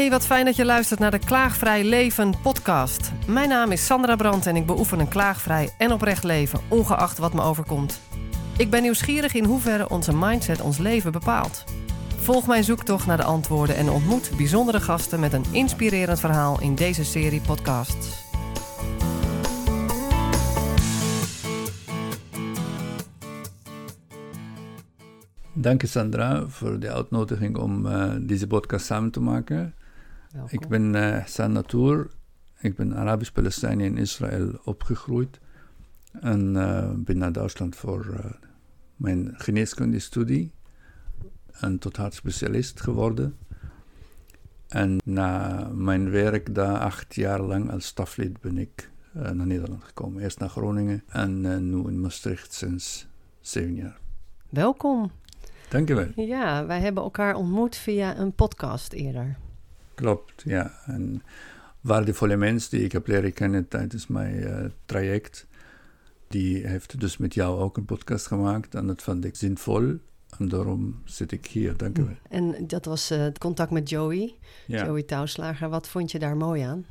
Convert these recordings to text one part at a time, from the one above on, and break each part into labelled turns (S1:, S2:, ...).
S1: Hey, wat fijn dat je luistert naar de Klaagvrij Leven podcast. Mijn naam is Sandra Brandt en ik beoefen een klaagvrij en oprecht leven, ongeacht wat me overkomt. Ik ben nieuwsgierig in hoeverre onze mindset ons leven bepaalt. Volg mijn zoektocht naar de antwoorden en ontmoet bijzondere gasten met een inspirerend verhaal in deze serie podcasts.
S2: Dank je Sandra voor de uitnodiging om uh, deze podcast samen te maken.
S1: Welkom.
S2: Ik ben uh, Natour. Ik ben Arabisch-Palestijn in Israël opgegroeid. En uh, ben naar Duitsland voor uh, mijn geneeskundestudie. En tot hartspecialist geworden. En na mijn werk daar acht jaar lang als staflid ben ik naar Nederland gekomen. Eerst naar Groningen en nu in Maastricht sinds zeven jaar.
S1: Welkom.
S2: Dank je wel.
S1: Ja, wij hebben elkaar ontmoet via een podcast eerder.
S2: Klopt, ja. En waardevolle mens die ik heb leren kennen tijdens mijn uh, traject, die heeft dus met jou ook een podcast gemaakt. En dat vond ik zinvol. En daarom zit ik hier. Dank je wel.
S1: En dat was uh, het contact met Joey,
S2: Ja.
S1: Joey Touwslager. Wat vond je daar mooi aan?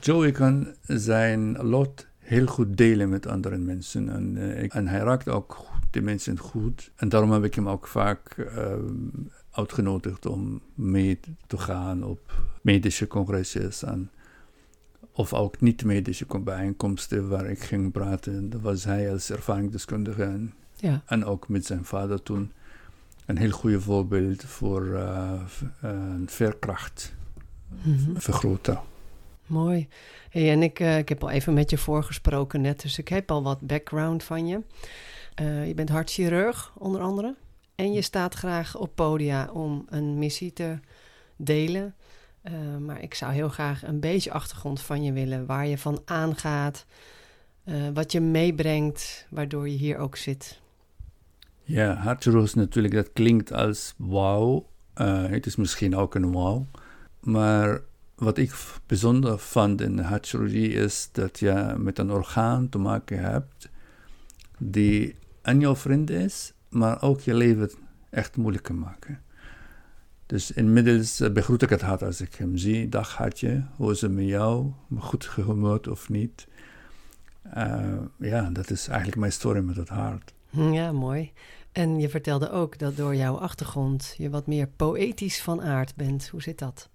S2: Joey kan zijn lot heel goed delen met andere mensen. En, uh, ik, en hij raakt ook de mensen goed. En daarom heb ik hem ook vaak uh, uitgenodigd om mee te gaan op medische congresjes. En, of ook niet-medische bijeenkomsten waar ik ging praten. Dat was hij als ervaringsdeskundige. En,
S1: ja.
S2: en ook met zijn vader toen. Een heel goede voorbeeld voor uh, veerkracht
S1: mm-hmm.
S2: vergroten.
S1: Mooi. Hey, en ik, uh, ik heb al even met je voorgesproken net, dus ik heb al wat background van je. Uh, je bent hartchirurg, onder andere. En je staat graag op podia om een missie te delen. Uh, maar ik zou heel graag een beetje achtergrond van je willen. Waar je van aangaat. Uh, wat je meebrengt, waardoor je hier ook zit.
S2: Ja, hartchirurg natuurlijk, dat klinkt als wauw. Uh, het is misschien ook een wauw. Maar wat ik bijzonder vond in hartchirurgie is dat je met een orgaan te maken hebt die en jouw vriend is, maar ook je leven echt moeilijk kan maken. Dus inmiddels uh, begroet ik het hart als ik hem zie. Dag hartje, hoe is het met jou? Goed gehumeurd of niet? Uh, ja, dat is eigenlijk mijn story met het hart.
S1: Ja, mooi. En je vertelde ook dat door jouw achtergrond je wat meer poëtisch van aard bent. Hoe zit dat?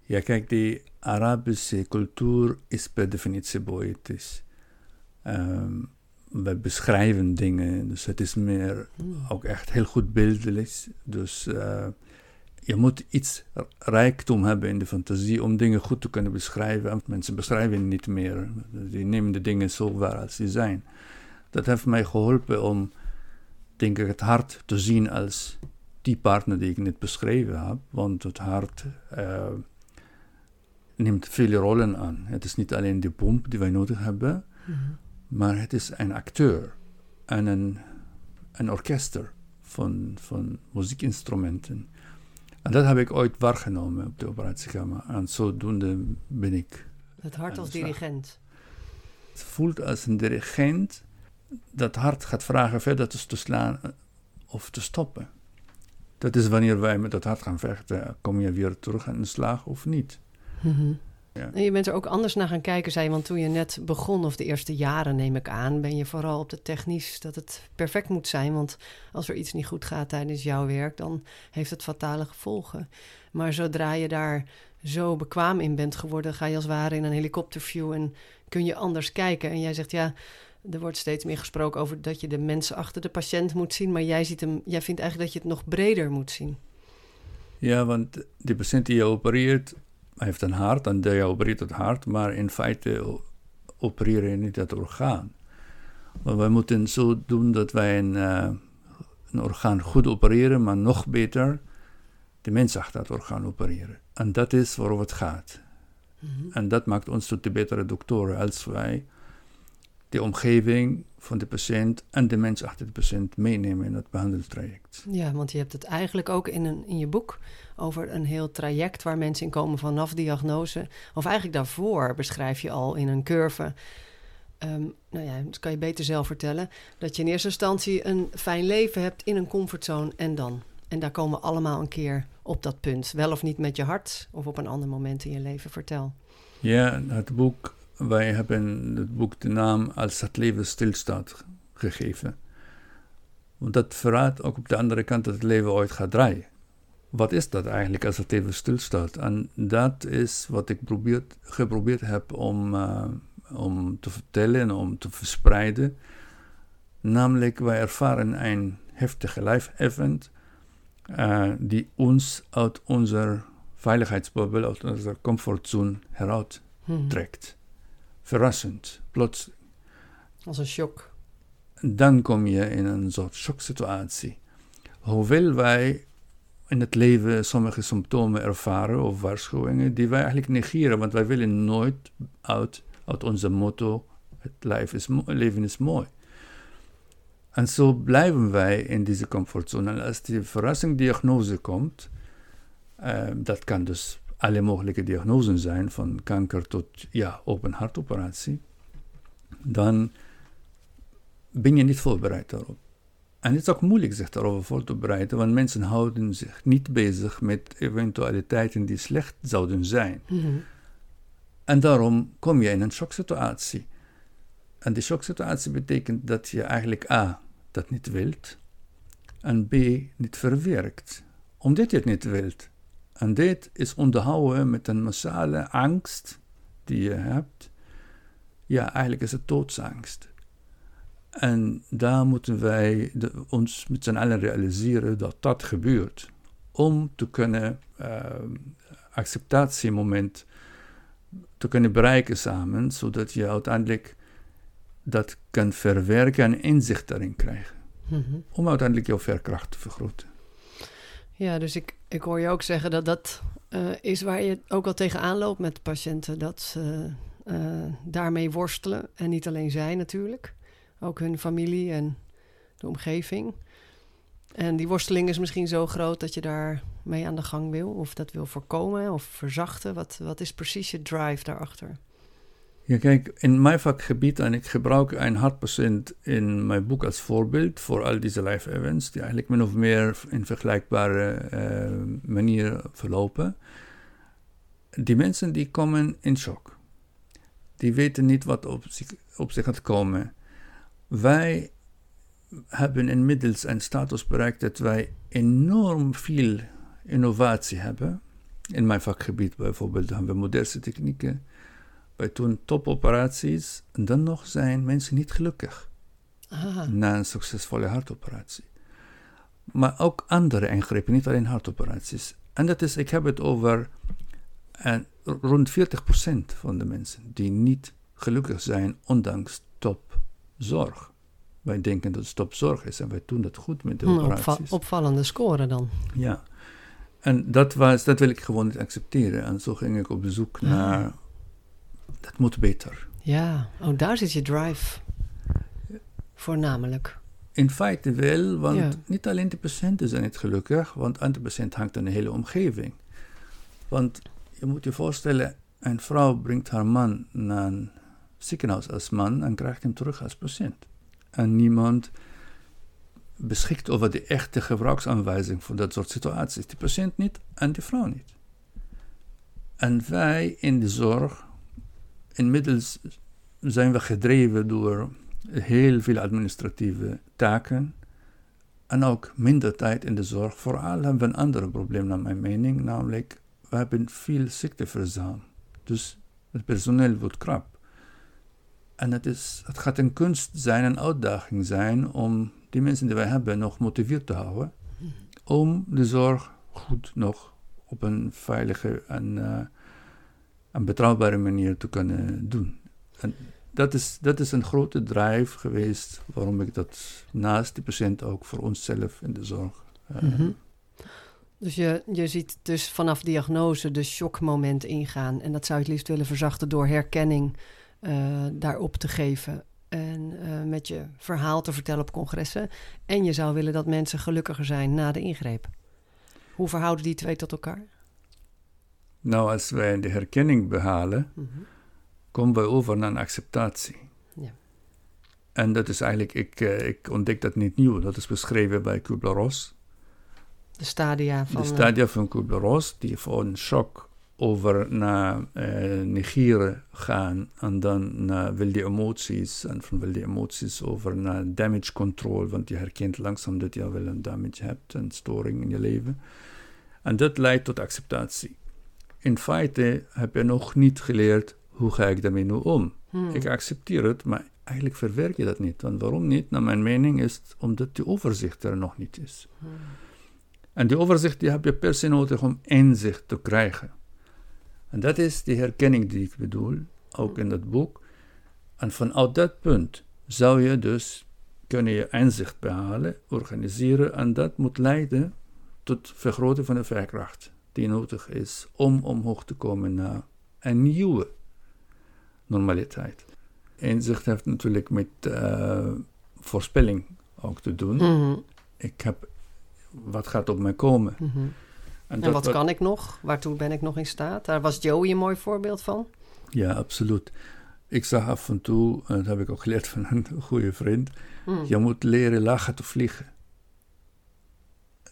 S2: Ja, kijk, die Arabische cultuur is per definitie poëtisch. Um, we beschrijven dingen, dus het is meer ook echt heel goed beeldelijk. Dus uh, je moet iets rijkdom hebben in de fantasie om dingen goed te kunnen beschrijven. Mensen beschrijven niet meer, die nemen de dingen zo waar als die zijn. Dat heeft mij geholpen om, denk ik, het hart te zien als die partner die ik net beschreven heb. Want het hart uh, neemt vele rollen aan. Het is niet alleen de pomp die wij nodig hebben.
S1: Mm-hmm.
S2: Maar het is een acteur en een, een orkester van, van muziekinstrumenten. En dat heb ik ooit waargenomen op de operatiekamer. En zodoende ben ik.
S1: Het hart als dirigent.
S2: Het voelt als een dirigent dat hart gaat vragen verder te slaan of te stoppen. Dat is wanneer wij met dat hart gaan vechten. Kom je weer terug aan de slag of niet?
S1: Mm-hmm.
S2: Ja.
S1: En je bent er ook anders naar gaan kijken, zei je. Want toen je net begon, of de eerste jaren neem ik aan, ben je vooral op de technisch dat het perfect moet zijn. Want als er iets niet goed gaat tijdens jouw werk, dan heeft het fatale gevolgen. Maar zodra je daar zo bekwaam in bent geworden, ga je als het ware in een helikopterview en kun je anders kijken. En jij zegt ja. Er wordt steeds meer gesproken over dat je de mensen achter de patiënt moet zien, maar jij, ziet hem, jij vindt eigenlijk dat je het nog breder moet zien.
S2: Ja, want de patiënt die je opereert, heeft een hart en hij opereert het hart, maar in feite opereer je niet het orgaan. Maar wij moeten zo doen dat wij een, uh, een orgaan goed opereren, maar nog beter de mens achter het orgaan opereren. En dat is waarover het gaat.
S1: Mm-hmm.
S2: En dat maakt ons tot de betere doktoren als wij de omgeving van de patiënt en de mens achter de patiënt meenemen in het behandeltraject.
S1: Ja, want je hebt het eigenlijk ook in, een, in je boek over een heel traject waar mensen in komen vanaf diagnose. Of eigenlijk daarvoor beschrijf je al in een curve. Um, nou ja, dat kan je beter zelf vertellen. Dat je in eerste instantie een fijn leven hebt in een comfortzone en dan. En daar komen we allemaal een keer op dat punt. Wel of niet met je hart, of op een ander moment in je leven. Vertel.
S2: Ja, het boek, wij hebben het boek de naam Als het leven stilstaat gegeven. Want dat verraadt ook op de andere kant dat het leven ooit gaat draaien. Wat is dat eigenlijk als het leven stilstaat? En dat is wat ik probeert, geprobeerd heb om, uh, om te vertellen en om te verspreiden. Namelijk, wij ervaren een heftige life-event uh, die ons uit onze veiligheidsbubbel, uit onze comfortzone heruit hmm. trekt. Verrassend, plotseling.
S1: Als een shock.
S2: Dan kom je in een soort shocksituatie. Hoewel wij in het leven sommige symptomen ervaren of waarschuwingen die wij eigenlijk negeren, want wij willen nooit uit, uit onze motto: het leven is, leven is mooi. En zo blijven wij in deze comfortzone. En als die verrassingdiagnose komt, uh, dat kan dus alle mogelijke diagnoses zijn, van kanker tot ja, open hartoperatie, dan ben je niet voorbereid daarop. En het is ook moeilijk zich daarover voor te bereiden, want mensen houden zich niet bezig met eventualiteiten die slecht zouden zijn. Mm En daarom kom je in een shocksituatie. En die shocksituatie betekent dat je eigenlijk A, dat niet wilt, en B, niet verwerkt. Omdat je het niet wilt. En dit is onderhouden met een massale angst die je hebt. Ja, eigenlijk is het doodsangst. En daar moeten wij de, ons met z'n allen realiseren dat dat gebeurt. Om te kunnen uh, acceptatiemoment te kunnen bereiken samen, zodat je uiteindelijk dat kan verwerken en inzicht daarin krijgen. Mhm. Om uiteindelijk jouw verkracht te vergroten.
S1: Ja, dus ik, ik hoor je ook zeggen dat dat uh, is waar je ook al tegenaan loopt met patiënten. Dat ze uh, daarmee worstelen. En niet alleen zij natuurlijk. Ook hun familie en de omgeving. En die worsteling is misschien zo groot dat je daar mee aan de gang wil. Of dat wil voorkomen of verzachten. Wat, wat is precies je drive daarachter?
S2: Ja, kijk, in mijn vakgebied, en ik gebruik een hartpatiënt in mijn boek als voorbeeld voor al deze live events, die eigenlijk min of meer in vergelijkbare uh, manier verlopen. Die mensen die komen in shock. Die weten niet wat op zich, op zich gaat komen. Wij hebben inmiddels een status bereikt dat wij enorm veel innovatie hebben. In mijn vakgebied bijvoorbeeld hebben we moderne technieken wij doen topoperaties en dan nog zijn mensen niet gelukkig Aha. na een succesvolle hartoperatie. Maar ook andere ingrepen, niet alleen hartoperaties. En dat is, ik heb het over en rond 40% van de mensen die niet gelukkig zijn, ondanks topzorg. Wij denken dat het topzorg is en wij doen dat goed met de hm, operaties.
S1: opvallende score dan.
S2: Ja. En dat, was, dat wil ik gewoon niet accepteren. En zo ging ik op bezoek naar dat moet beter.
S1: Ja, oh, daar zit je drive. Voornamelijk.
S2: In feite wel, want niet alleen de patiënten zijn niet gelukkig, want aan de patiënt hangt de hele omgeving. Want je moet je voorstellen, een vrouw brengt haar man naar een ziekenhuis als man en krijgt hem terug als patiënt. En niemand beschikt over de echte gebruiksaanwijzing voor dat soort situaties. De patiënt niet en de vrouw niet. En wij in de zorg inmiddels zijn we gedreven door heel veel administratieve taken en ook minder tijd in de zorg. Vooral hebben we een ander probleem naar mijn mening, namelijk we hebben veel ziekteverzuim. Dus het personeel wordt krap. En het, is, het gaat een kunst zijn, een uitdaging zijn om die mensen die wij hebben nog motiveerd te houden. Om de zorg goed nog op een veilige en uh, een betrouwbare manier te kunnen doen. En dat is, dat is een grote drive geweest waarom ik dat naast de patiënt ook voor onszelf in de zorg. Uh,
S1: Dus je, je ziet dus vanaf diagnose de shockmoment ingaan. En dat zou je het liefst willen verzachten door herkenning uh, daarop te geven. En uh, met je verhaal te vertellen op congressen. En je zou willen dat mensen gelukkiger zijn na de ingreep. Hoe verhouden die twee tot elkaar?
S2: Nou, als wij de herkenning behalen, mm -hmm. komen we over naar een acceptatie. Ja. En dat is eigenlijk, ik, uh, ik ontdek dat niet nieuw, dat is beschreven bij Kubler-Ross.
S1: De stadia van...
S2: De stadia van Kubler-Ross, die van shock over naar uh, negeren gaan en dan naar wilde emoties en van wilde emoties over naar damage control, want je herkent langzaam dat je wel een damage hebt, een storing in je leven. En dat leidt tot acceptatie. In feite heb je nog niet geleerd hoe ga ik daarmee nu om. Hmm. Ik accepteer het, maar eigenlijk verwerk je dat niet. Want waarom niet? Naar mijn mening is het omdat die overzicht er nog niet is. Hmm. En die overzicht die heb je per se nodig om inzicht te krijgen. En dat is die herkenning die ik bedoel, ook in dat boek. En vanuit dat punt zou je dus kunnen je inzicht behalen, organiseren en dat moet leiden tot vergroten van de veerkracht die nodig is om omhoog te komen naar een nieuwe normaliteit. Inzicht heeft natuurlijk met uh, voorspelling ook te doen. Mhm. Ik heb, wat gaat op mij komen?
S1: Mhm. En, wat, kan ik nog? Waartoe ben ik nog in staat? Daar was Joey een mooi voorbeeld van.
S2: Ja, absoluut. Ik zag af en toe, en dat heb ik ook geleerd van een goede vriend, mm. je moet leren lachen te vliegen.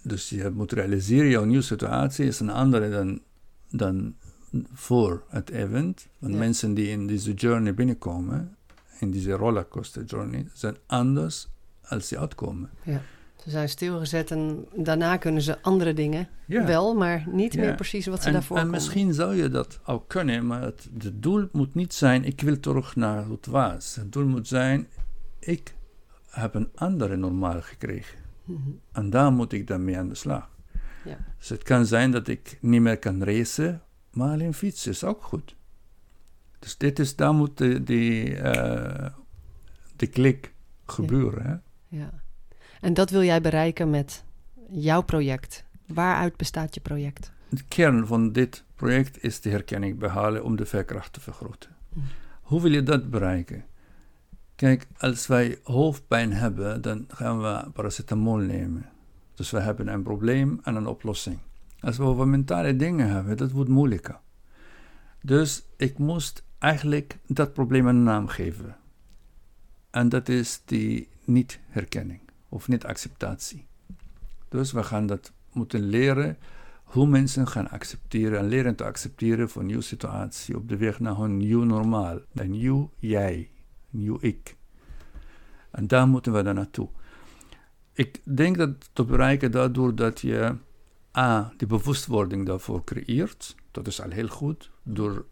S2: Dus je moet realiseren, jouw nieuwe situatie is een andere dan, dan voor het event. Want mensen die in deze journey binnenkomen, in deze rollercoaster journey, zijn anders als ze uitkomen.
S1: Ja. Ze zijn stilgezet en daarna kunnen ze andere dingen wel, maar niet meer precies wat ze
S2: en,
S1: daarvoor
S2: En misschien zou je dat ook kunnen, maar het, het doel moet niet zijn, ik wil terug naar het was. Het doel moet zijn, ik heb een andere normaal gekregen. Mhm. En daar moet ik dan mee aan de slag. Ja. Dus het kan zijn dat ik niet meer kan racen, maar alleen fietsen is ook goed. Dus dit is, daar moet de, de, uh, de klik gebeuren. Ja. Hè?
S1: ja. En dat wil jij bereiken met jouw project. Waaruit bestaat je project?
S2: De kern van dit project is de herkenning behalen om de veerkracht te vergroten. Hm. Hoe wil je dat bereiken? Kijk, als wij hoofdpijn hebben, dan gaan we paracetamol nemen. Dus we hebben een probleem en een oplossing. Als we over mentale dingen hebben, dat wordt moeilijker. Dus ik moest eigenlijk dat probleem een naam geven. En dat is die niet-herkenning of niet-acceptatie. Dus we gaan dat moeten leren hoe mensen gaan accepteren en leren te accepteren voor een nieuwe situatie op de weg naar een nieuw normaal, een nieuw jij, nieuw ik. En daar moeten we dan naartoe. Ik denk dat te bereiken daardoor dat je A, die bewustwording daarvoor creëert, dat is al heel goed, door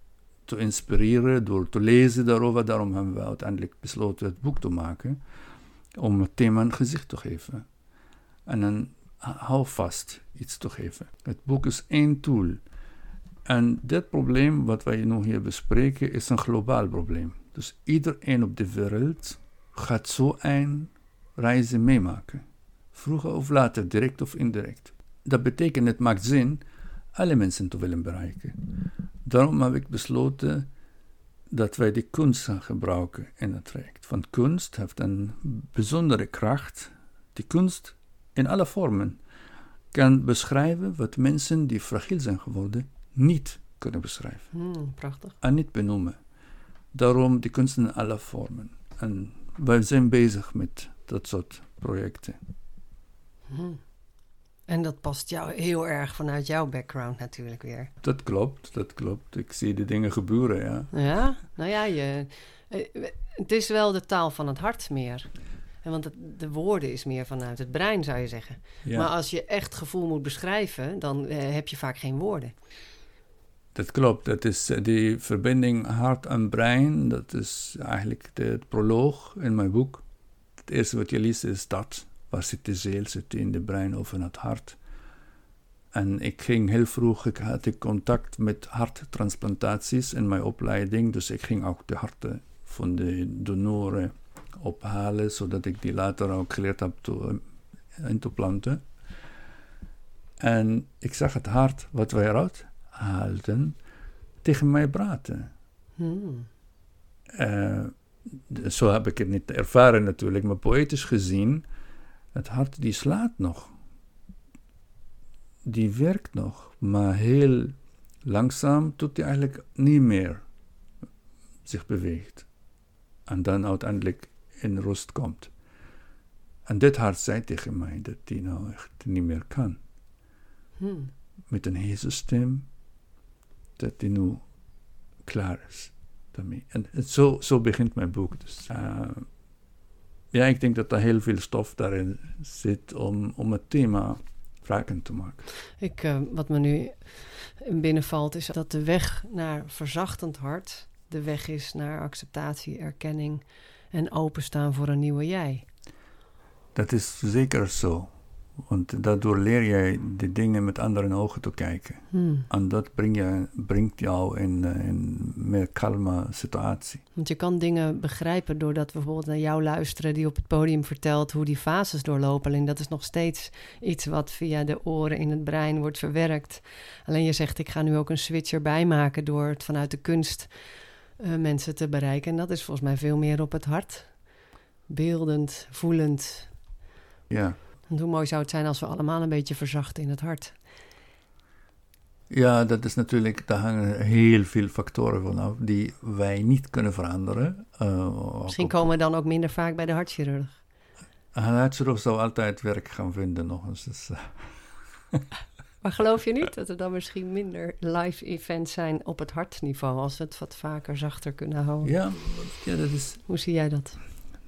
S2: te inspireren, door te lezen daarover. Daarom hebben we uiteindelijk besloten het boek te maken om het thema een gezicht te geven. En een houvast iets te geven. Het boek is één tool. En dit probleem wat wij nu hier bespreken is een globaal probleem. Dus iedereen op de wereld gaat zo een reizen meemaken. Vroeger of later, direct of indirect. Dat betekent, het maakt zin alle mensen te willen bereiken. Daarom heb ik besloten dat wij die kunst gaan gebruiken in het traject. Want kunst heeft een bijzondere kracht. Die kunst in alle vormen kan beschrijven wat mensen die fragiel zijn geworden niet kunnen beschrijven.
S1: Hmm, prachtig.
S2: En niet benoemen. Daarom die kunst in alle vormen. En wij zijn bezig met dat soort projecten.
S1: Hmm. En dat past jou heel erg vanuit jouw background natuurlijk weer.
S2: Dat klopt, dat klopt. Ik zie de dingen gebeuren,
S1: ja. Ja, nou ja, je, eh, het is wel de taal van het hart meer. Want de woorden is meer vanuit het brein, zou je zeggen. Ja. Maar als je echt gevoel moet beschrijven, dan eh, heb je vaak geen woorden.
S2: Dat klopt. Dat is uh, die verbinding hart en brein. Dat is eigenlijk de, proloog in mijn boek. Het eerste wat je leest is dat. Waar zit de ziel? Zit in de brein of in het hart? En ik ging heel vroeg, ik had contact met harttransplantaties in mijn opleiding. Dus ik ging ook de harten van de donoren ophalen, zodat ik die later ook geleerd heb te, eh, in te planten. En ik zag het hart wat wij eruit haalden tegen mij praten. Hmm. Uh, zo heb ik het niet ervaren natuurlijk, maar poëtisch gezien het hart die slaat nog. Die werkt nog, maar heel langzaam tot hij eigenlijk niet meer zich beweegt. En dan uiteindelijk in rust komt. En dit hart zei tegen mij dat hij nou echt niet meer kan.
S1: Hmm.
S2: met een heese stem, dat hij nu klaar is daarmee. En zo, zo begint mijn boek. Dus, uh, ja, ik denk dat er heel veel stof daarin zit om, om het thema wrakend te maken.
S1: Ik, uh, wat me nu binnenvalt is dat de weg naar verzachtend hart de weg is naar acceptatie, erkenning en openstaan voor een nieuwe jij.
S2: Dat is zeker zo. Want daardoor leer jij de dingen met andere ogen te kijken.
S1: Hmm.
S2: En dat brengt, je, brengt jou in een meer kalme situatie.
S1: Want je kan dingen begrijpen doordat we bijvoorbeeld naar jou luisteren... die op het podium vertelt hoe die fases doorlopen. Alleen dat is nog steeds iets wat via de oren in het brein wordt verwerkt. Alleen je zegt, ik ga nu ook een switch erbij maken... door het vanuit de kunst uh, mensen te bereiken. En dat is volgens mij veel meer op het hart. Beeldend, voelend.
S2: Ja.
S1: Hoe mooi zou het zijn als we allemaal een beetje verzachten in het hart?
S2: Ja, dat is natuurlijk, daar hangen heel veel factoren vanaf die wij niet kunnen veranderen.
S1: Uh, Misschien komen we dan ook minder vaak bij de hartchirurg.
S2: Een hartchirurg zou altijd werk gaan vinden nog eens. Dus, uh.
S1: Maar geloof je niet dat er dan misschien minder live events zijn op het hartniveau, als we het wat vaker zachter kunnen houden?
S2: Ja, ja dat is.
S1: Hoe zie jij dat?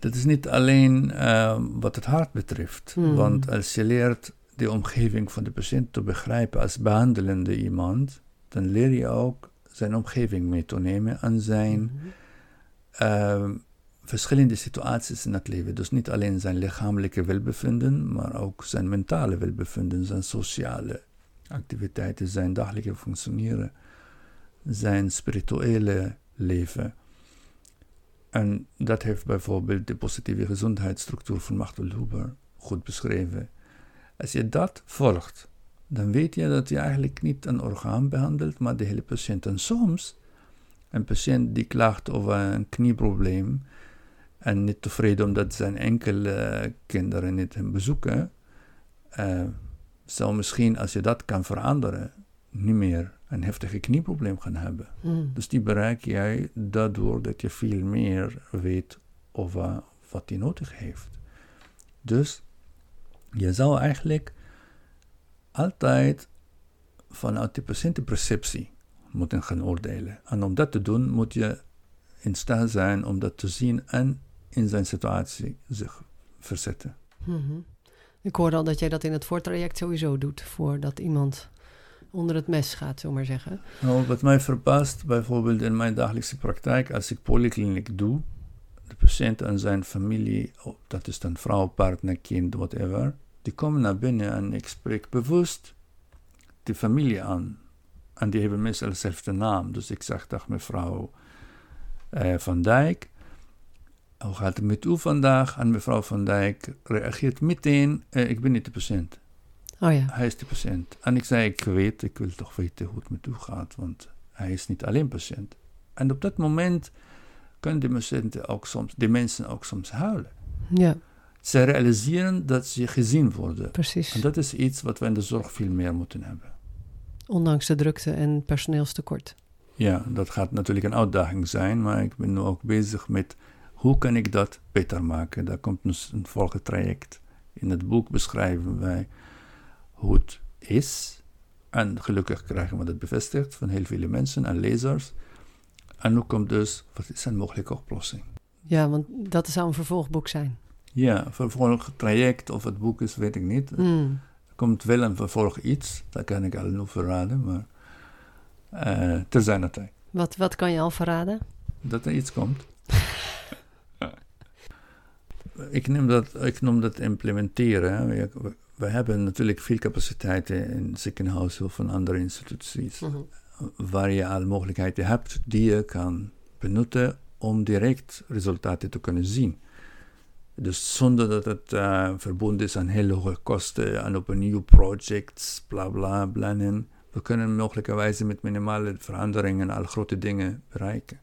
S2: Dat is niet alleen uh, wat het hart betreft.
S1: Hmm.
S2: Want als je leert de omgeving van de patiënt te begrijpen als behandelende iemand, dan leer je ook zijn omgeving mee te nemen en zijn
S1: Mhm.
S2: uh, verschillende situaties in het leven. Dus niet alleen zijn lichamelijke welbevinden, maar ook zijn mentale welbevinden, zijn sociale activiteiten, zijn dagelijkse functioneren, zijn spirituele leven. En dat heeft bijvoorbeeld de positieve gezondheidsstructuur van Machtel Huber goed beschreven. Als je dat volgt, dan weet je dat je eigenlijk niet een orgaan behandelt, maar de hele patiënt. En soms, een patiënt die klaagt over een knieprobleem en niet tevreden omdat zijn enkele kinderen niet hem bezoeken, uh, zou misschien, als je dat kan veranderen, niet meer een heftige knieprobleem gaan hebben.
S1: Hmm.
S2: Dus die bereik jij daardoor dat je veel meer weet over wat hij nodig heeft. Dus je zou eigenlijk altijd vanuit de patiëntenperceptie moeten gaan oordelen. En om dat te doen moet je in staat zijn om dat te zien en in zijn situatie zich verzetten.
S1: Mm-hmm. Ik hoorde al dat jij dat in het voortraject sowieso doet, voordat iemand onder het mes gaat, zullen maar zeggen.
S2: Nou, wat mij verbaast, bijvoorbeeld in mijn dagelijkse praktijk, als ik polykliniek doe, de patiënt en zijn familie, oh, dat is dan vrouw, partner, kind, whatever, die komen naar binnen en ik spreek bewust de familie aan. En die hebben meestal dezelfde naam. Dus ik zeg, dag mevrouw uh, Van Dijk, hoe gaat het met u vandaag? En mevrouw Van Dijk reageert meteen, uh, ik ben niet de patiënt.
S1: Oh ja.
S2: Hij is de patiënt. En ik zei, ik weet, ik wil toch weten hoe het met u gaat, want hij is niet alleen patiënt. En op dat moment kunnen de patiënten ook soms, de mensen ook soms huilen.
S1: Ja.
S2: Ze realiseren dat ze gezien worden.
S1: Precies.
S2: En dat is iets wat we in de zorg veel meer moeten hebben.
S1: Ondanks de drukte en personeelstekort.
S2: Ja, dat gaat natuurlijk een uitdaging zijn, maar ik ben nu ook bezig met hoe kan ik dat beter maken. Daar komt dus een volgend traject. In het boek beschrijven wij hoe het is. En gelukkig krijgen we dat bevestigd van heel veel mensen en lezers. En nu komt dus, wat is een mogelijke oplossing?
S1: Ja, want dat zou een vervolgboek zijn.
S2: Ja, vervolg traject of het boek is, weet ik niet.
S1: Mm.
S2: Er komt wel een vervolg iets, dat kan ik al nu verraden, maar uh, ter zijn tijd.
S1: Wat, wat kan je al verraden?
S2: Dat er iets komt. ik, noem dat, ik noem dat implementeren. We hebben natuurlijk veel capaciteiten in ziekenhuizen of van andere instituties,
S1: mm-hmm.
S2: waar je al mogelijkheden hebt die je kan benutten om direct resultaten te kunnen zien. Dus zonder dat het uh, verbonden is aan hele hoge kosten en op een nieuw project, bla bla, plannen. We kunnen mogelijkerwijze met minimale veranderingen al grote dingen bereiken.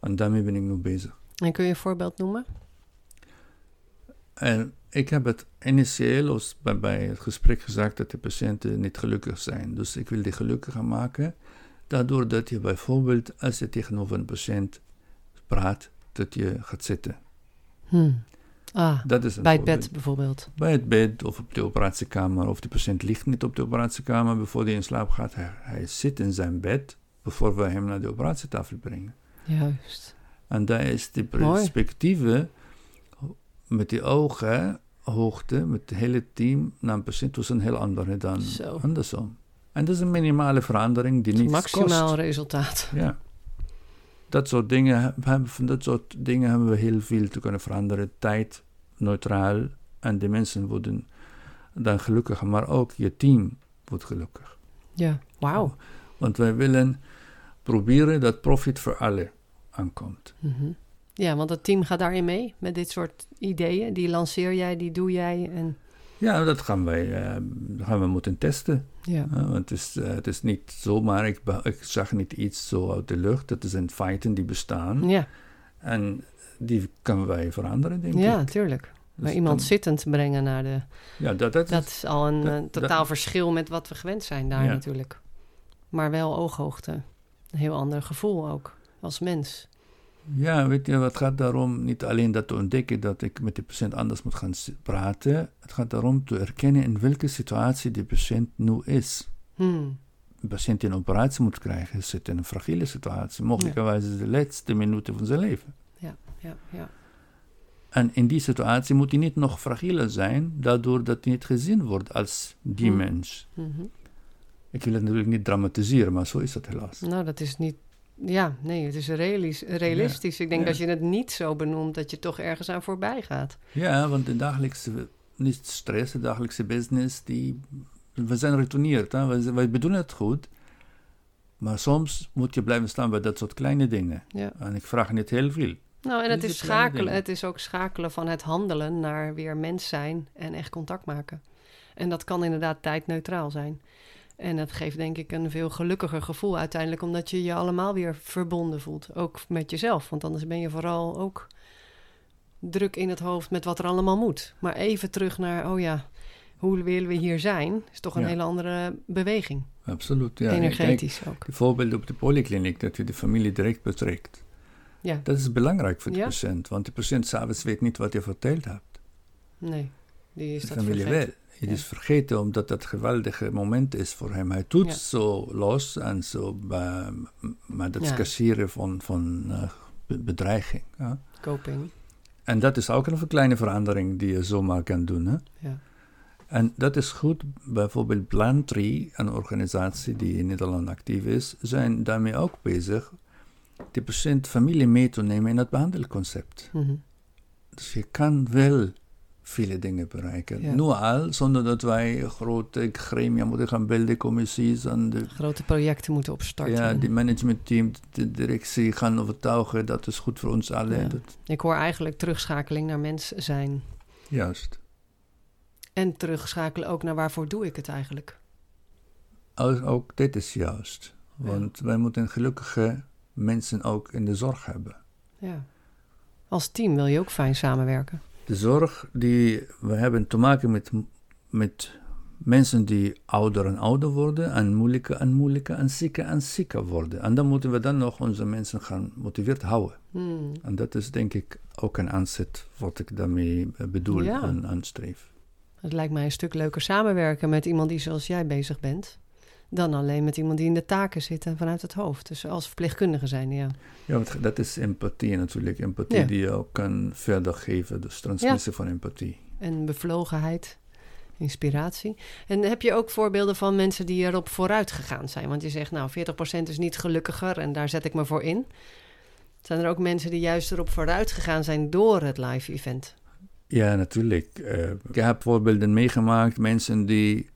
S2: En daarmee ben ik nu bezig.
S1: En kun je een voorbeeld noemen?
S2: En ik heb het initieel bij, bij het gesprek gezegd dat de patiënten niet gelukkig zijn. Dus ik wil die gelukkiger maken. Daardoor dat je bijvoorbeeld, als je tegenover een patiënt praat, dat je gaat zitten.
S1: Hmm. Ah,
S2: Dat is
S1: bij het bed bijvoorbeeld.
S2: Bij het bed of op de operatiekamer. Of de patiënt ligt niet op de operatiekamer before hij in slaap gaat. Hij, hij zit in zijn bed voor we hem naar de operatietafel brengen.
S1: Juist.
S2: En daar is de perspectieve met die ogen, hoogte, met het hele team naar een patiënt was een heel andere dan
S1: Zo.
S2: andersom. En dat is een minimale verandering die niets
S1: Maximaal
S2: kost.
S1: resultaat.
S2: Ja. Dat soort dingen, van dat soort dingen hebben we heel veel te kunnen veranderen. Tijd, neutraal. En de mensen worden dan gelukkiger. Maar ook je team wordt gelukkig.
S1: Ja, wauw.
S2: Want wij willen proberen dat profit voor alle aankomt.
S1: Mhm. Ja, want het team gaat daarin mee met dit soort ideeën. Die lanceer jij, die doe jij. En
S2: Ja, dat gaan wij eh, gaan we moeten testen.
S1: ja,
S2: Ja, want het is, eh, het is niet zomaar, ik, ik zag niet iets zo uit de lucht. Het zijn feiten die bestaan.
S1: ja,
S2: En die kunnen wij veranderen, denk
S1: ja
S2: ik.
S1: tuurlijk.
S2: Dus
S1: Maar iemand
S2: dan-
S1: zittend brengen naar de...
S2: Ja, dat, dat,
S1: Dat
S2: is,
S1: al een
S2: dat-
S1: eh,
S2: dat-
S1: totaal verschil met wat we gewend zijn daar
S2: Ja.
S1: natuurlijk. Maar wel ooghoogte. Een heel ander gevoel ook, als mens.
S2: Ja, weet je, het gaat daarom niet alleen dat te ontdekken dat ik met de patiënt anders moet gaan praten. Het gaat daarom te erkennen in welke situatie de patiënt nu is.
S1: Hmm.
S2: Een patiënt die een operatie moet krijgen, zit in een fragiele situatie. Mogelijkerwijs de laatste minuten van zijn leven.
S1: Ja, ja.
S2: En in die situatie moet hij niet nog fragieler zijn, daardoor dat hij niet gezien wordt als die
S1: Hmm.
S2: mens.
S1: Mhm.
S2: Ik wil het natuurlijk niet dramatiseren, maar zo is het helaas.
S1: Nou, dat is niet... Ja, nee, het is realis- realistisch. Ik denk
S2: Ja.
S1: dat je het niet zo benoemt dat je toch ergens aan voorbij gaat.
S2: Ja, want de dagelijkse, niet stress, de dagelijkse business, die, we zijn retourneerd. Hè? Wij, wij bedoelen het goed, maar soms moet je blijven staan bij dat soort kleine dingen.
S1: Ja.
S2: En ik vraag niet heel veel.
S1: Nou, en het is schakelen. Het is ook schakelen van het handelen naar weer mens zijn en echt contact maken. En dat kan inderdaad tijdneutraal zijn. En dat geeft denk ik een veel gelukkiger gevoel uiteindelijk, omdat je je allemaal weer verbonden voelt. Ook met jezelf, want anders ben je vooral ook druk in het hoofd met wat er allemaal moet. Maar even terug naar, oh ja, hoe willen we hier zijn? Is toch een
S2: Ja.
S1: hele andere beweging.
S2: Absoluut, ja. Kijk,
S1: Energetisch ook.
S2: de voorbeelden op de polykliniek, dat je de familie direct betrekt.
S1: Ja,
S2: Dat is belangrijk voor de
S1: Ja.
S2: patiënt, want de patiënt s'avonds weet niet wat je verteld hebt.
S1: nee. Die is
S2: de
S1: dat
S2: familie
S1: vergeten.
S2: wel. Het is vergeten omdat dat een geweldige moment is voor hem. Hij doet
S1: Ja.
S2: zo los en zo, eh, maar dat is
S1: Ja.
S2: kassieren van, van eh, be- bedreiging. Ja.
S1: Coping.
S2: En dat is ook een kleine verandering die je zomaar kan doen. Hè?
S1: Ja.
S2: En dat is goed. Bijvoorbeeld Plantree, een organisatie die in Nederland actief is, zijn daarmee ook bezig de patiënt familie mee te nemen in het behandelconcept.
S1: Mhm.
S2: Dus je kan wel vele dingen bereiken.
S1: Ja.
S2: Nu al, zonder dat wij grote gremia moeten gaan beelden, commissies en de,
S1: Grote projecten moeten opstarten.
S2: ja, die managementteam, de directie gaan overtuigen. Dat is goed voor ons allen.
S1: Ja.
S2: Dat,
S1: Ik hoor eigenlijk terugschakeling naar mens zijn.
S2: juist.
S1: En terugschakelen ook naar waarvoor doe ik het eigenlijk.
S2: Ook, ook dit is juist.
S1: Ja.
S2: Want wij moeten gelukkige mensen ook in de zorg hebben.
S1: Ja. Als team wil je ook fijn samenwerken.
S2: De zorg die we hebben te maken met, met mensen die ouder en ouder worden en moeilijker en moeilijker en zieker en zieker worden. En dan moeten we dan nog onze mensen gaan motiveerd houden.
S1: Hmm.
S2: En dat is denk ik ook een aanzet wat ik daarmee bedoel
S1: Ja.
S2: en aanstreef.
S1: Het lijkt mij een stuk leuker samenwerken met iemand die zoals jij bezig bent. Dan alleen met iemand die in de taken zit en vanuit het hoofd. Dus als verpleegkundige zijn, ja.
S2: Ja, want dat is empathie natuurlijk. Empathie
S1: Ja.
S2: die je ook kan verder geven. Dus transmissie van empathie.
S1: En bevlogenheid, inspiratie. En heb je ook voorbeelden van mensen die erop vooruit gegaan zijn? Want je zegt, nou, 40% is niet gelukkiger en daar zet ik me voor in. Zijn er ook mensen die juist erop vooruit gegaan zijn door het live event?
S2: Ja, natuurlijk. Eh, ik heb voorbeelden meegemaakt. Mensen die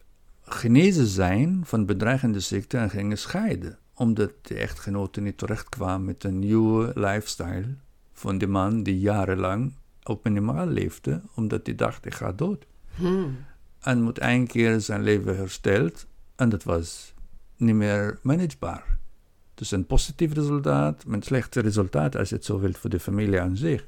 S2: genezen zijn van bedreigende ziekte en gingen scheiden. Omdat de echtgenote niet terechtkwam met een nieuwe lifestyle van de man die jarenlang op minimaal leefde. Omdat hij dacht, ik ga dood.
S1: Hmm.
S2: En moet één keer zijn leven hersteld. En dat was niet meer managebaar. Dus een positief resultaat, met een slechte resultaat als je het zo wilt voor de familie aan zich.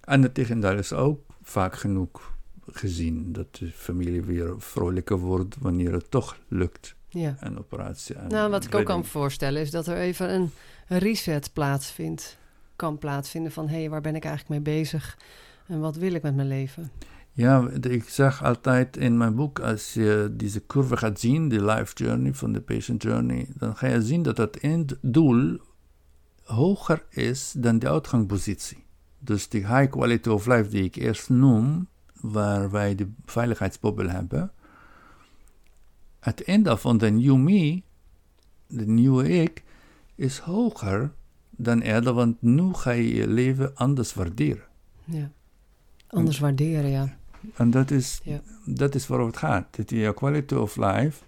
S2: En het tegendeel is ook vaak genoeg gezien dat de familie weer vrolijker wordt wanneer het toch lukt,
S1: Ja.
S2: een operatie.
S1: Nou, wat ik ook kan voorstellen is dat er even een reset plaatsvindt. Kan plaatsvinden van, hé, hey, waar ben ik eigenlijk mee bezig? En wat wil ik met mijn leven?
S2: Ja, ik zeg altijd in mijn boek, als je deze curve gaat zien, de life journey van de patient journey, dan ga je zien dat het einddoel hoger is dan de uitgangspositie. Dus die high quality of life die ik eerst noem, waar wij de veiligheidsbubbel hebben, het einde van de new me, de nieuwe ik, is hoger dan eerder, want nu ga je je leven anders waarderen.
S1: Ja. Anders waarderen, ja.
S2: En dat is,
S1: Ja.
S2: dat is waarover het gaat. Dat je je quality of life,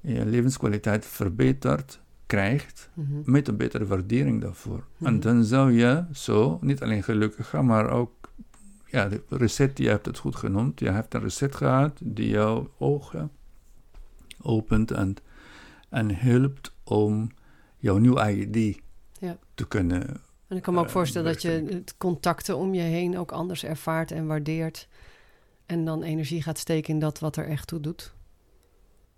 S2: je levenskwaliteit verbeterd krijgt
S1: Mhm.
S2: met een betere waardering daarvoor. En
S1: Mhm.
S2: dan zou je zo niet alleen gelukkig gaan, maar ook ja, de reset, je hebt het goed genoemd. Je hebt een reset gehad die jouw ogen opent en, en helpt om jouw nieuwe ID
S1: Ja.
S2: te kunnen.
S1: En ik kan me ook
S2: Eh,
S1: voorstellen dat je het contacten om je heen ook anders ervaart en waardeert. En dan energie gaat steken in dat wat er echt toe doet.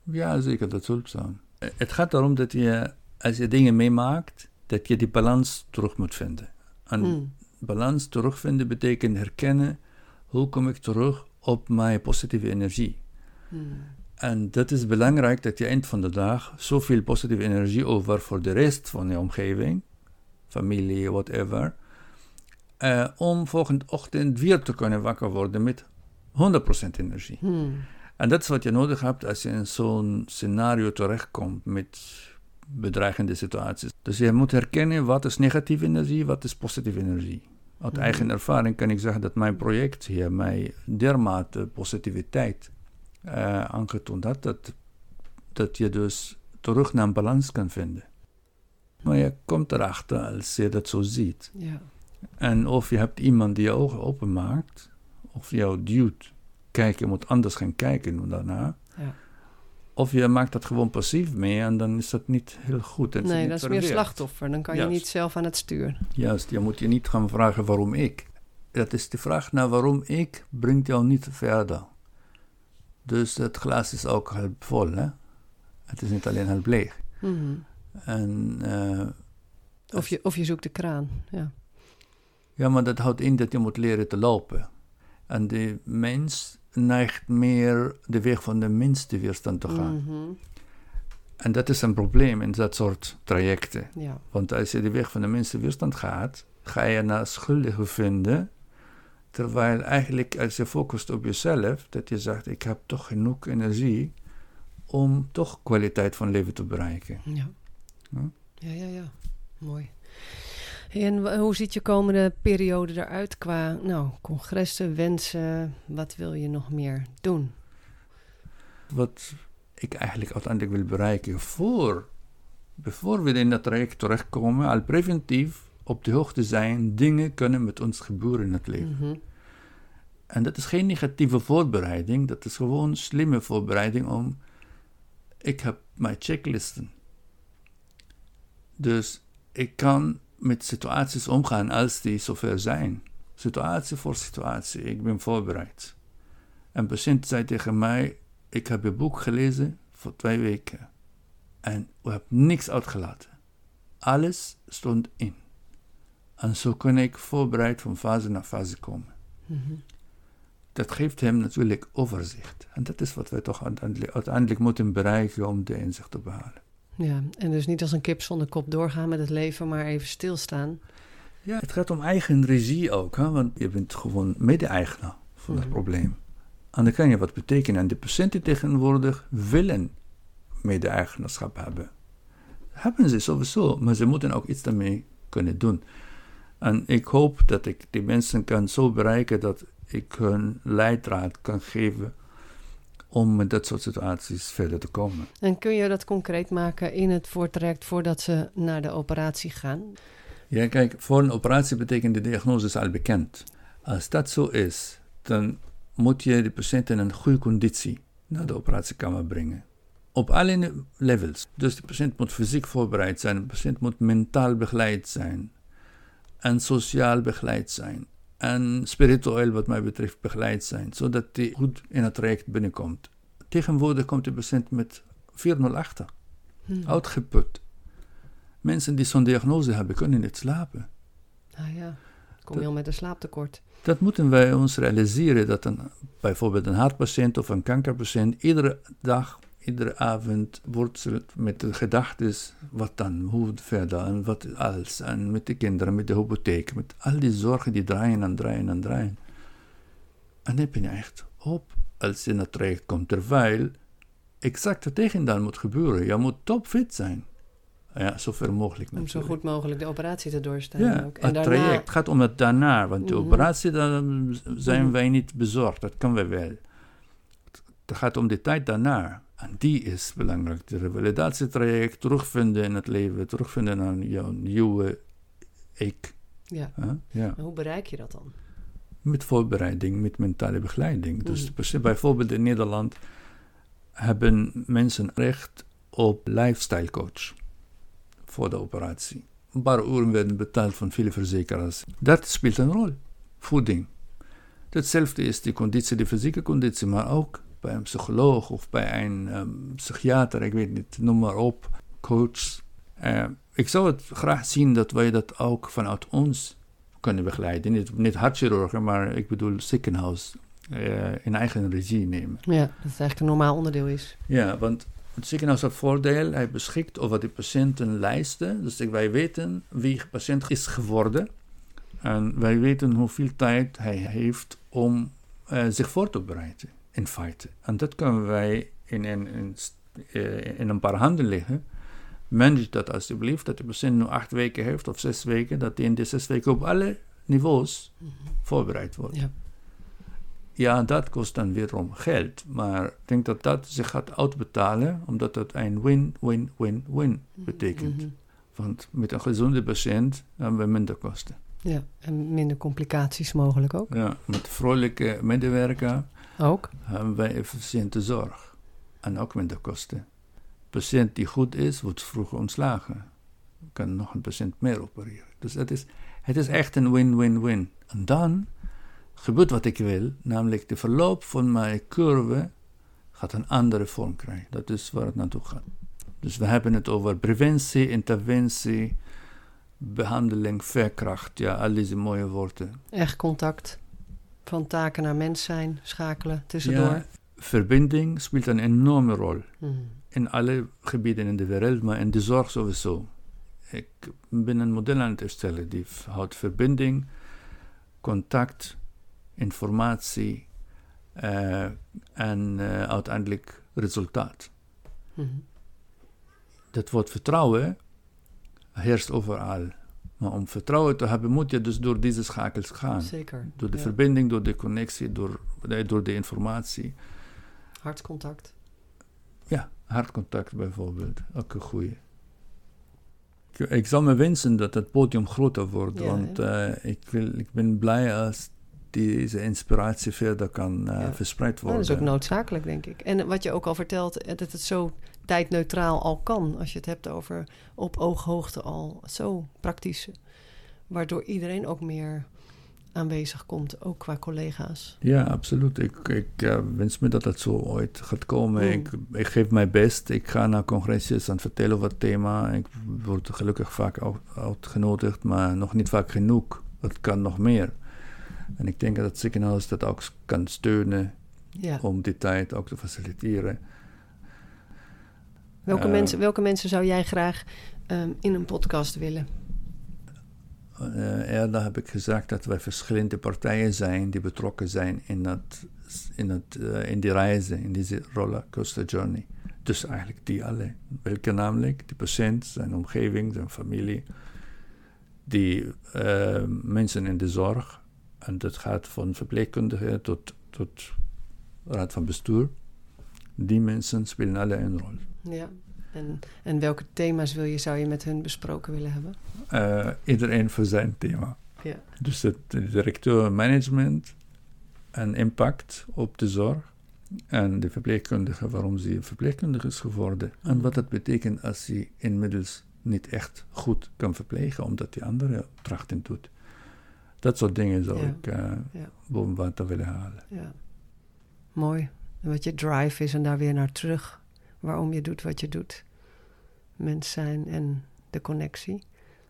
S2: Ja, zeker, dat hulp zijn. Het gaat erom dat je, als je dingen meemaakt, dat je die balans terug moet vinden. En
S1: Mm.
S2: Balans terugvinden betekent herkennen hoe kom ik terug op mijn positieve energie.
S1: Mm.
S2: En dat is belangrijk dat je eind van de dag zoveel positieve energie over voor de rest van je omgeving, familie, whatever, eh, om volgende ochtend weer te kunnen wakker worden met 100% energie.
S1: Mm.
S2: En dat is wat je nodig hebt als je in zo'n scenario terechtkomt met bedreigende situaties. Dus je moet herkennen wat is negatieve energie, wat is positieve energie. Uit
S1: Mhm.
S2: eigen ervaring kan ik zeggen dat mijn project hier mij dermate positiviteit eh aangetoond had, dat, dat je dus terug naar een balans kan vinden. Maar je komt erachter als je dat zo ziet.
S1: Ja.
S2: En of je hebt iemand die je ogen openmaakt, of jou duwt, kijk, je moet anders gaan kijken daarna. Of je maakt dat gewoon passief mee en dan is dat niet heel goed. en
S1: Nee, dat is meer slachtoffer. Dan kan je niet zelf aan het stuur.
S2: Juist, je moet je niet gaan vragen waarom ik. Dat is de vraag naar waarom ik, brengt jou niet verder. Dus het glas is ook half vol, hè? Het is niet alleen half leeg.
S1: Mhm.
S2: En eh,
S1: Of, je, of je zoekt de kraan. Ja.
S2: Ja, maar dat houdt in dat je moet leren te lopen. En de mens neigt meer de weg van de minste weerstand te gaan.
S1: Mhm.
S2: En dat is een probleem in dat soort trajecten.
S1: ja.
S2: Want als je de weg van de minste weerstand gaat, ga je naar schuldigen vinden. Terwijl eigenlijk als je focust op jezelf, dat je zegt, ik heb toch genoeg energie om toch kwaliteit van leven te bereiken.
S1: Ja.
S2: Ja.
S1: Ja, ja, ja. Mooi. En hoe ziet je komende periode eruit qua nou, congressen, wensen? Wat wil je nog meer doen?
S2: wat ik eigenlijk uiteindelijk wil bereiken voor, voor we in dat traject terechtkomen, al preventief op de hoogte zijn, dingen kunnen met ons gebeuren in het leven.
S1: Mhm.
S2: En dat is geen negatieve voorbereiding, dat is gewoon slimme voorbereiding om, ik heb mijn checklisten. Dus ik kan met situaties omgaan als die zover zijn. Situatie voor situatie, ik ben voorbereid. Een patiënt zei tegen mij, ik heb je boek gelezen voor twee weken. En we hebben niks uitgelaten. Alles stond in. En zo kon ik voorbereid van fase naar fase komen.
S1: Mhm.
S2: Dat geeft hem natuurlijk overzicht. En dat is wat wij toch uiteindelijk, uiteindelijk moeten bereiken om de inzicht te behalen.
S1: Ja, en dus niet als een kip zonder kop doorgaan met het leven, maar even stilstaan.
S2: Ja, het gaat om eigen regie ook, hè? want je bent gewoon mede-eigenaar van het
S1: Mhm.
S2: probleem. En dan kan je wat betekenen. En de patiënten tegenwoordig willen mede-eigenaarschap hebben. Hebben ze sowieso, maar ze moeten ook iets daarmee kunnen doen. En ik hoop dat ik die mensen kan zo bereiken dat ik hun leidraad kan geven om met dat soort situaties verder te komen.
S1: En kun je dat concreet maken in het voortraject voordat ze naar de operatie gaan?
S2: Ja, kijk, voor een operatie betekent de diagnose is al bekend. Als dat zo is, dan moet je de patiënt in een goede conditie naar de operatiekamer brengen. Op alle levels. Dus de patiënt moet fysiek voorbereid zijn, de patiënt moet mentaal begeleid zijn, en sociaal begeleid zijn, en spiritueel, wat mij betreft, begeleid zijn, zodat hij goed in het traject binnenkomt. Tegenwoordig komt de patiënt met 4-0 achter,
S1: Hmm.
S2: uitgeput. Mensen die zo'n diagnose hebben, kunnen niet slapen.
S1: Ah, ja. kom je al met een slaaptekort.
S2: Dat moeten wij ons realiseren, dat een, bijvoorbeeld een hartpatiënt of een kankerpatiënt iedere dag, iedere avond worstelt met de gedachten, wat dan, hoe verder en wat alles, en met de kinderen, met de hypotheek, met al die zorgen die draaien en draaien en draaien. En dan ben je echt op als je naar het traject komt, terwijl exact het tegendeel moet gebeuren. Je moet topfit zijn. Ja, zover mogelijk
S1: Om zo goed mogelijk de operatie te doorstaan.
S2: Ja,
S1: ook.
S2: het traject gaat om het daarna. Want de
S1: Mhm.
S2: operatie, daar zijn
S1: Mhm.
S2: wij niet bezorgd. Dat kunnen we wel. Het gaat om de tijd daarna. En die is belangrijk. De revalidatietraject, terugvinden in het leven, terugvinden aan jouw nieuwe ik.
S1: Ja.
S2: Ja.
S1: Maar hoe bereik je dat dan?
S2: Met voorbereiding, met mentale begeleiding. Dus precies- bijvoorbeeld in Nederland hebben mensen recht op lifestyle coach voor de operatie. Een paar uren werden betaald van viele verzekeraars. Dat speelt een rol. Voeding. Hetzelfde is die conditie, de fysieke conditie, maar ook bij een psycholoog of bij een ehm, psychiater, ik weet niet, noem maar op, coach. Eh, ik zou het graag zien dat wij dat ook vanuit ons kunnen begeleiden. Niet, niet hartchirurgen, maar ik bedoel ziekenhuis eh, in eigen regie nemen.
S1: Ja, dat het eigenlijk een normaal onderdeel is.
S2: Ja, want het ziekenhuis heeft voordeel, hij beschikt over de patiëntenlijsten. Dus wij weten wie patiënt is geworden. En wij weten hoeveel tijd hij heeft om eh, zich voor te bereiden, in feite. En dat kunnen wij in, in, in, eh, in een paar handen leggen. Manage dat alsjeblieft, dat de patiënt nu acht weken heeft of zes weken, dat hij in die zes weken op alle niveaus voorbereid wordt.
S1: Ja.
S2: Ja, dat kost dan weerom geld. Maar ik denk dat dat zich gaat uitbetalen, omdat dat een win-win-win-win betekent.
S1: Mhm.
S2: Want met een gezonde patiënt hebben we minder kosten.
S1: Ja, en minder complicaties mogelijk ook.
S2: Ja, met vrolijke medewerker
S1: Ook.
S2: hebben wij efficiënte zorg. En ook minder kosten. patiënt die goed is, wordt vroeger ontslagen. Kan nog een patiënt meer opereren. Dus het is, het is echt een win-win-win. En dan gebeurt wat ik wil, namelijk de verloop van mijn curve gaat een andere vorm krijgen. Dat is waar het naartoe gaat. Dus we hebben het over preventie, interventie, behandeling, veerkracht. Ja, al deze mooie woorden.
S1: Echt contact. Van taken naar mens zijn, schakelen tussendoor.
S2: Ja, verbinding speelt een enorme rol.
S1: Mhm.
S2: In alle gebieden in de wereld, maar in de zorg sowieso. Ik ben een model aan het erstellen die houdt verbinding, contact, informatie uh, en uh, uiteindelijk resultaat.
S1: Mhm.
S2: Dat woord vertrouwen heerst overal. Maar om vertrouwen te hebben, moet je dus door deze schakels gaan.
S1: Zeker.
S2: Door de
S1: ja.
S2: verbinding, door de connectie, door, door de informatie.
S1: Hartcontact.
S2: Ja, hartcontact bijvoorbeeld. Ook een goeie. Ik, ik zou me wensen dat het podium groter wordt,
S1: Ja,
S2: want uh, ik, wil, ik ben blij als deze inspiratie verder kan uh, ja. verspreid worden.
S1: Nou, dat is ook noodzakelijk, denk ik. En wat je ook al vertelt, dat het zo tijdneutraal al kan. Als je het hebt over op ooghoogte al zo praktisch. Waardoor iedereen ook meer aanwezig komt, ook qua collega's.
S2: Ja, absoluut. Ik, ik wens me dat het zo ooit gaat komen. Mm. Ik, ik, geef mijn best. Ik ga naar congresjes en vertel over het thema. Ik word gelukkig vaak uitgenodigd, maar nog niet vaak genoeg. Het kan nog meer. En ik denk dat het ziekenhuis dat ook kan steunen
S1: ja.
S2: om die tijd ook te faciliteren.
S1: Welke, uh, mensen, welke mensen zou jij graag um, in een podcast willen?
S2: Uh, eerder heb ik gezegd dat wij verschillende partijen zijn die betrokken zijn in, het, in, het, uh, in die reizen, in deze rollercoaster journey. Dus eigenlijk die alle. Welke namelijk? De patiënt, zijn omgeving, zijn familie, die uh, mensen in de zorg. En dat gaat van verpleegkundigen tot, tot raad van bestuur. Die mensen spelen alle een rol.
S1: Ja. En, en welke thema's wil je, zou je met hun besproken willen hebben?
S2: Uh, iedereen voor zijn thema.
S1: Ja.
S2: Dus de directeur management en impact op de zorg. En de verpleegkundige, waarom ze verpleegkundige is geworden. En wat dat betekent als ze inmiddels niet echt goed kan verplegen, omdat die andere trachten doet. Dat soort dingen zou
S1: ja.
S2: ik uh,
S1: ja.
S2: boven water willen halen.
S1: Ja. Mooi. En wat je drive is en daar weer naar terug waarom je doet wat je doet. Mens zijn en de connectie.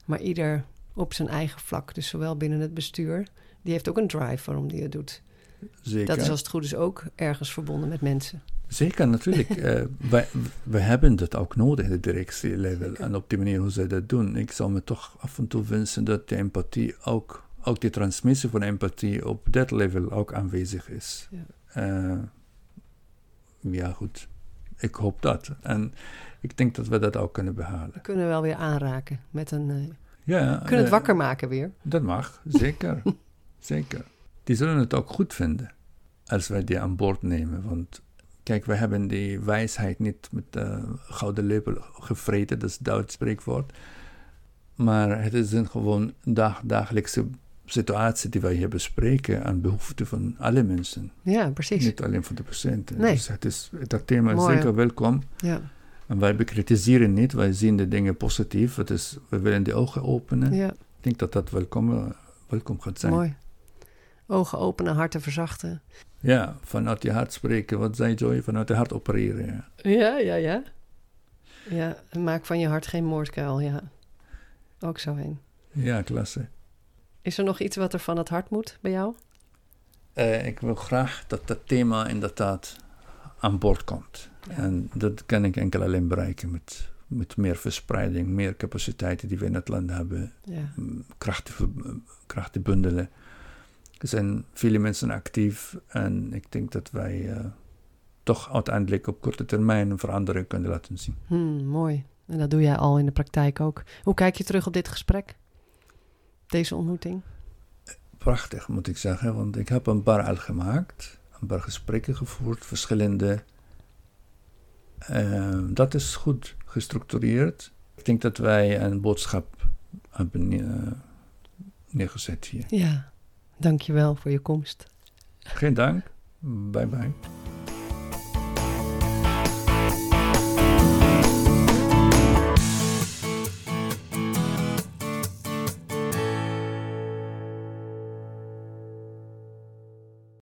S1: Maar ieder op zijn eigen vlak. Dus zowel binnen het bestuur. Die heeft ook een drive waarom die het doet.
S2: Zeker.
S1: Dat is als het goed is ook ergens verbonden met mensen.
S2: Zeker, natuurlijk. uh, wij, we hebben dat ook nodig, de directielevel. En op die manier hoe zij dat doen. Ik zou me toch af en toe wensen dat de empathie ook, ook de transmissie van empathie op dat level ook aanwezig is. Ja, uh, ja goed. Ik hoop dat. En ik denk dat we dat ook kunnen behalen.
S1: We kunnen wel weer aanraken met een. Uh,
S2: ja,
S1: kunnen het wakker maken weer.
S2: Dat mag, zeker. zeker. Die zullen het ook goed vinden als wij die aan boord nemen. Want kijk, we hebben die wijsheid niet met de gouden lepel gevreten, dat is het Duits spreekwoord. Maar het is een gewoon dag, dagelijkse situatie die wij hier bespreken aan behoeften van alle mensen.
S1: Ja, precies.
S2: Niet alleen van de patiënten.
S1: Nee.
S2: Dus het is, dat thema is zeker welkom.
S1: Ja.
S2: En wij bekritiseren niet, wij zien de dingen positief. Het is, we willen de ogen openen.
S1: ja,
S2: Ik denk dat dat welkom, welkom gaat zijn.
S1: mooi. Ogen openen, harten verzachten.
S2: Ja, vanuit je hart spreken. Wat zei Joy? Vanuit je hart opereren. Ja.
S1: Ja, ja, ja. Ja, maak van je hart geen moordkuil, ja. Ook zo heen.
S2: ja, klasse.
S1: Is er nog iets wat er van het hart moet bij jou?
S2: Eh, ik wil graag dat dat thema inderdaad aan boord komt.
S1: Ja.
S2: En dat kan ik enkel alleen bereiken met, met meer verspreiding, meer capaciteiten die we in het land hebben,
S1: Ja,
S2: mm, krachten, krachten bundelen. Er zijn vele mensen actief en ik denk dat wij eh, toch uiteindelijk op korte termijn een verandering kunnen laten zien.
S1: hmm, mooi. En dat doe jij al in de praktijk ook. Hoe kijk je terug op dit gesprek? Deze ontmoeting?
S2: Prachtig moet ik zeggen, want ik heb een paar al gemaakt, een paar gesprekken gevoerd, verschillende. Eh, dat is goed gestructureerd. Ik denk dat wij een boodschap hebben neer- neergezet hier.
S1: Ja, dankjewel voor je komst.
S2: Geen dank. Bye bye.